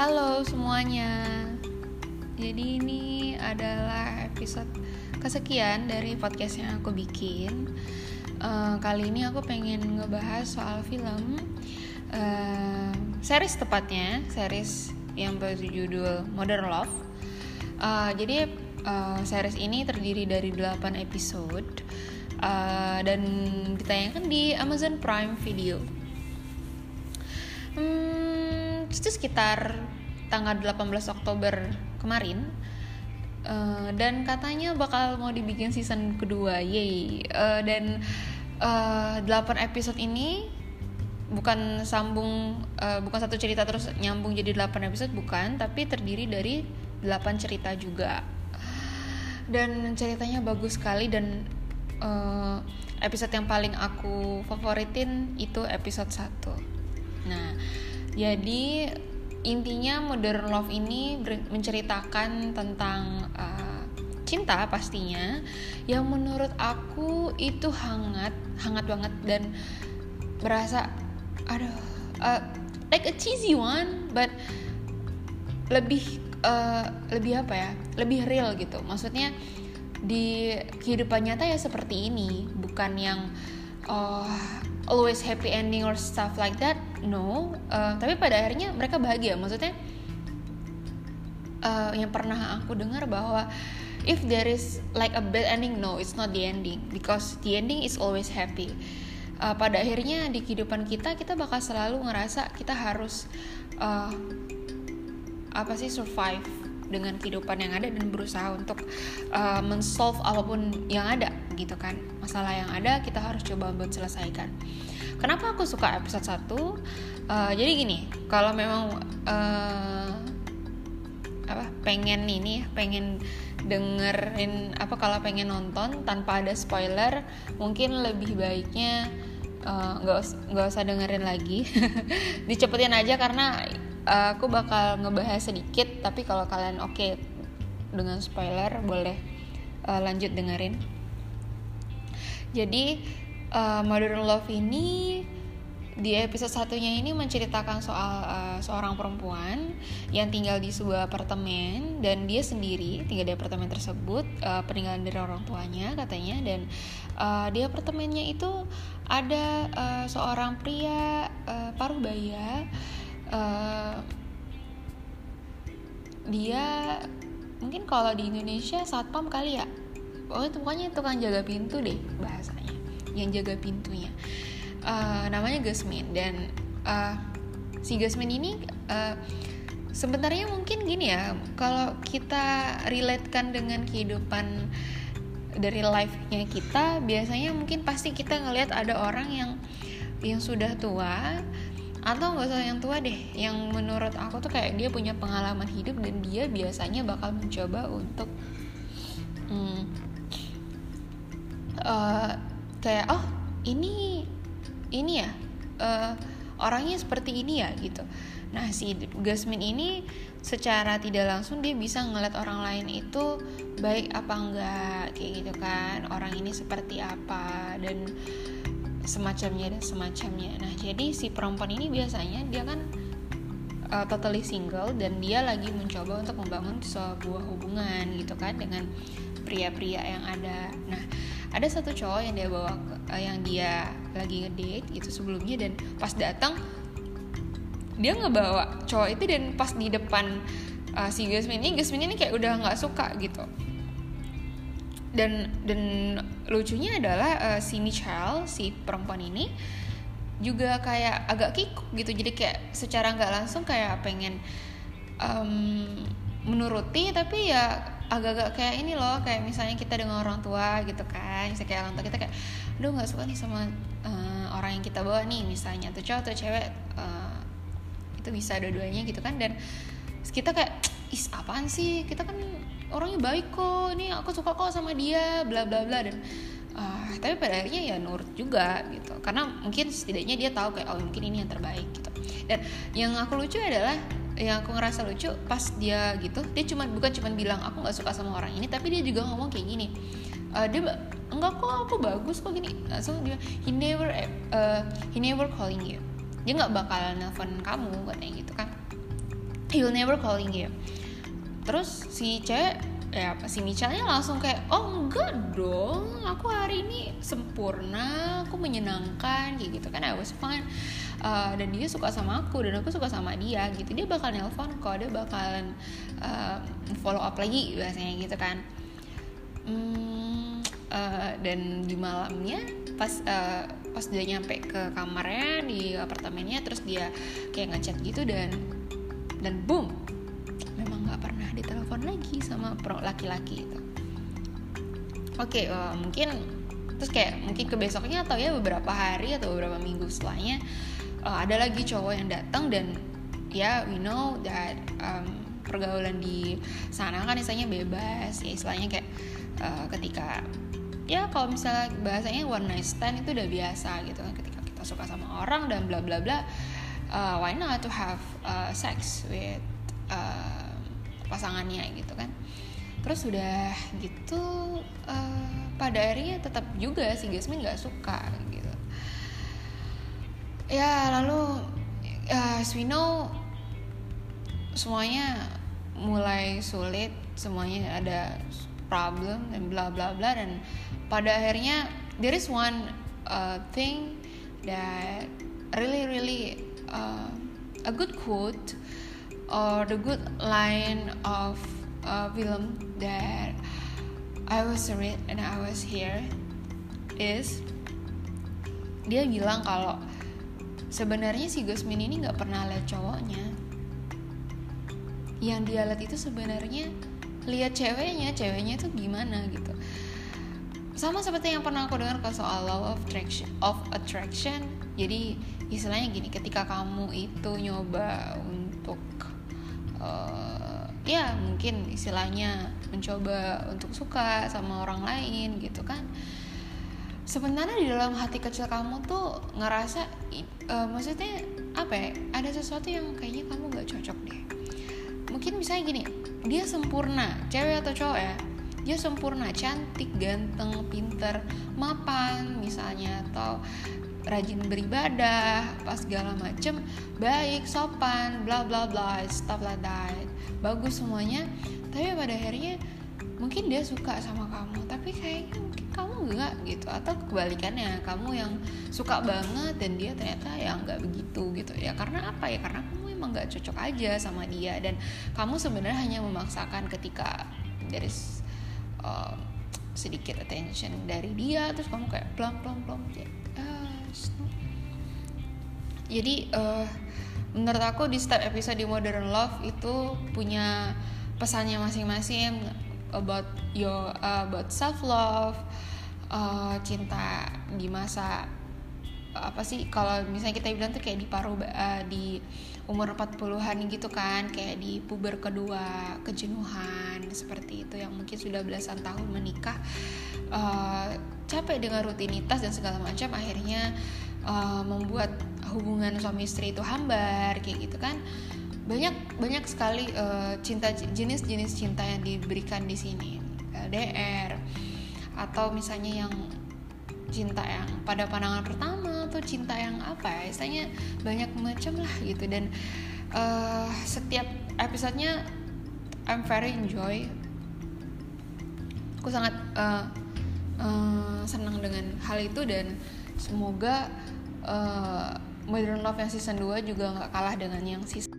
Halo semuanya. Jadi ini adalah episode kesekian dari podcast yang aku bikin. Uh, kali ini aku pengen ngebahas soal film, uh, series tepatnya, series yang berjudul Modern Love. Uh, jadi uh, series ini terdiri dari 8 episode uh, dan ditayangkan di Amazon Prime Video. Hmm, itu sekitar tanggal 18 Oktober kemarin uh, dan katanya bakal mau dibikin season kedua yay. Uh, dan uh, 8 episode ini bukan sambung uh, bukan satu cerita terus nyambung jadi 8 episode bukan tapi terdiri dari 8 cerita juga. Dan ceritanya bagus sekali dan uh, episode yang paling aku favoritin itu episode 1 nah jadi intinya modern love ini menceritakan tentang uh, cinta pastinya. Yang menurut aku itu hangat hangat banget dan berasa aduh uh, like a cheesy one but lebih uh, lebih apa ya lebih real gitu. Maksudnya di kehidupan nyata ya seperti ini bukan yang uh, always happy ending or stuff like that no uh, tapi pada akhirnya mereka bahagia. Maksudnya uh, yang pernah aku dengar bahwa if there is like a bad ending no it's not the ending. Because the ending is always happy. Uh, pada akhirnya di kehidupan kita kita bakal selalu ngerasa kita harus uh, apa sih survive dengan kehidupan yang ada dan berusaha untuk uh, mensolve apa pun yang ada gitu kan. Masalah yang ada kita harus coba buat selesaikan. Kenapa aku suka episode 1 uh, jadi gini kalau memang uh, apa pengen ini pengen dengerin apa kalau pengen nonton tanpa ada spoiler mungkin lebih baiknya nggak uh, nggak usah dengerin lagi. Dicepetin aja karena uh, aku bakal ngebahas sedikit tapi kalau kalian oke okay dengan spoiler boleh uh, lanjut dengerin. Jadi uh, Modern Love ini di episode satunya ini menceritakan soal uh, seorang perempuan yang tinggal di sebuah apartemen dan dia sendiri tinggal di apartemen tersebut uh, peninggalan dari orang tuanya katanya dan uh, di apartemennya itu ada uh, seorang pria uh, paruh baya dia mungkin kalau di Indonesia satpam kali ya. Pokoknya pokoknya tukang jaga pintu deh bahasanya yang jaga pintunya. Uh, namanya Gasmin dan uh, si Gasmin ini uh, sebenarnya mungkin gini ya kalau kita relatekan dengan kehidupan dari life-nya kita biasanya mungkin pasti kita ngelihat ada orang yang yang sudah tua atau nggak usah yang tua deh. Yang menurut aku tuh kayak dia punya pengalaman hidup dan dia biasanya bakal mencoba untuk hmm, uh, kayak oh ini ini ya uh, orangnya seperti ini ya gitu. Nah si Gasmin ini secara tidak langsung dia bisa ngeliat orang lain itu baik apa enggak kayak gitu kan. Orang ini seperti apa dan semacamnya dan semacamnya. Nah jadi si perempuan ini biasanya dia kan uh, totally single dan dia lagi mencoba untuk membangun sebuah hubungan gitu kan dengan pria-pria yang ada. Nah ada satu cowok yang dia bawa uh, yang dia lagi ngedate gitu sebelumnya dan pas datang dia ngebawa cowok itu dan pas di depan uh, si Gasmin ini Gasmin ini kayak udah nggak suka gitu dan dan lucunya adalah uh, si Michelle si perempuan ini juga kayak agak kikuk gitu. Jadi kayak secara nggak langsung kayak pengen um, menuruti tapi ya agak-agak kayak ini loh kayak misalnya kita dengan orang tua gitu kan. Misalnya kayak orang tua kita kayak aduh nggak suka nih sama uh, orang yang kita bawa nih. Misalnya tuh cowok atau cewek uh, itu bisa dua-duanya gitu kan. Dan kita kayak is apaan sih? Kita kan orangnya baik kok ini aku suka kok sama dia bla bla bla. Dan uh, tapi pada akhirnya ya nurut juga gitu. Karena mungkin setidaknya dia tahu kayak oh mungkin ini yang terbaik gitu. Dan yang aku lucu adalah yang aku ngerasa lucu pas dia gitu dia cuma bukan cuma bilang aku nggak suka sama orang ini tapi dia juga ngomong kayak gini. Uh, dia enggak kok aku bagus kok gini. So dia he never uh, he never calling you. Dia nggak bakal nelfon kamu katanya gitu kan. He will never calling you terus si cewek ya si Michelnya langsung kayak oh enggak dong aku hari ini sempurna aku menyenangkan kayak gitu kan. I was fine. Uh, dan dia suka sama aku dan aku suka sama dia gitu. Dia bakal nelpon kok dia bakalan uh, follow up lagi biasanya gitu kan. Hmm, uh, dan di malamnya pas uh, pas dia nyampe ke kamarnya di apartemennya terus dia kayak ngechat gitu dan dan boom lagi sama pro laki-laki itu oke okay, uh, mungkin terus kayak mungkin ke besoknya atau ya beberapa hari atau beberapa minggu setelahnya uh, ada lagi cowok yang datang dan ya yeah, we know that um, pergaulan di sana kan istilahnya bebas ya istilahnya kayak uh, ketika ya kalau misalnya bahasanya one night stand itu udah biasa gitu kan ketika kita suka sama orang dan bla bla bla uh, why not to have uh, sex with pasangannya gitu kan. Terus udah gitu uh, pada akhirnya tetap juga si Gasmin nggak suka gitu. Ya lalu uh, as we know semuanya mulai sulit semuanya ada problem dan bla bla bla dan pada akhirnya there is one uh, thing that really really uh, a good quote or the good line of a film that I was read and I was here is dia bilang kalau sebenarnya si Gusmin ini nggak pernah lihat cowoknya. Yang dia lihat itu sebenarnya lihat ceweknya ceweknya itu gimana gitu. Sama seperti yang pernah aku dengar ke soal law of attraction of attraction. Jadi istilahnya gini ketika kamu itu nyoba untuk uh, ya mungkin istilahnya mencoba untuk suka sama orang lain gitu kan. Sebenarnya di dalam hati kecil kamu tuh ngerasa uh, maksudnya apa ya? Ada sesuatu yang kayaknya kamu gak cocok deh. Mungkin misalnya gini dia sempurna cewek atau cowok ya? Dia sempurna cantik ganteng pinter mapan misalnya atau rajin beribadah pas segala macem baik sopan bla bla bla stuff like that. Bagus semuanya. Tapi pada akhirnya mungkin dia suka sama kamu tapi kayaknya mungkin kamu enggak gitu. Atau kebalikannya kamu yang suka banget dan dia ternyata ya nggak begitu gitu. Ya karena apa ya? Karena kamu emang nggak cocok aja sama dia. Dan kamu sebenarnya hanya memaksakan ketika dari uh, sedikit attention dari dia terus kamu kayak plong plong plong jadi uh, menurut aku di setiap episode di Modern Love itu punya pesannya masing-masing about your uh, about self love uh, cinta di masa apa sih kalau misalnya kita bilang tuh kayak di paruh uh, di umur 40-an gitu kan kayak di puber kedua kejenuhan seperti itu yang mungkin sudah belasan tahun menikah uh, capek dengan rutinitas dan segala macam akhirnya uh, membuat hubungan suami istri itu hambar kayak gitu kan. Banyak banyak sekali uh, cinta jenis-jenis cinta yang diberikan di sini. LDR atau misalnya yang cinta yang pada pandangan pertama atau cinta yang apa ya istilahnya banyak macam lah gitu. Dan uh, setiap episodenya I'm very enjoy. Aku sangat uh, uh, senang dengan hal itu dan semoga uh, Modern Love yang season 2 juga nggak kalah dengan yang season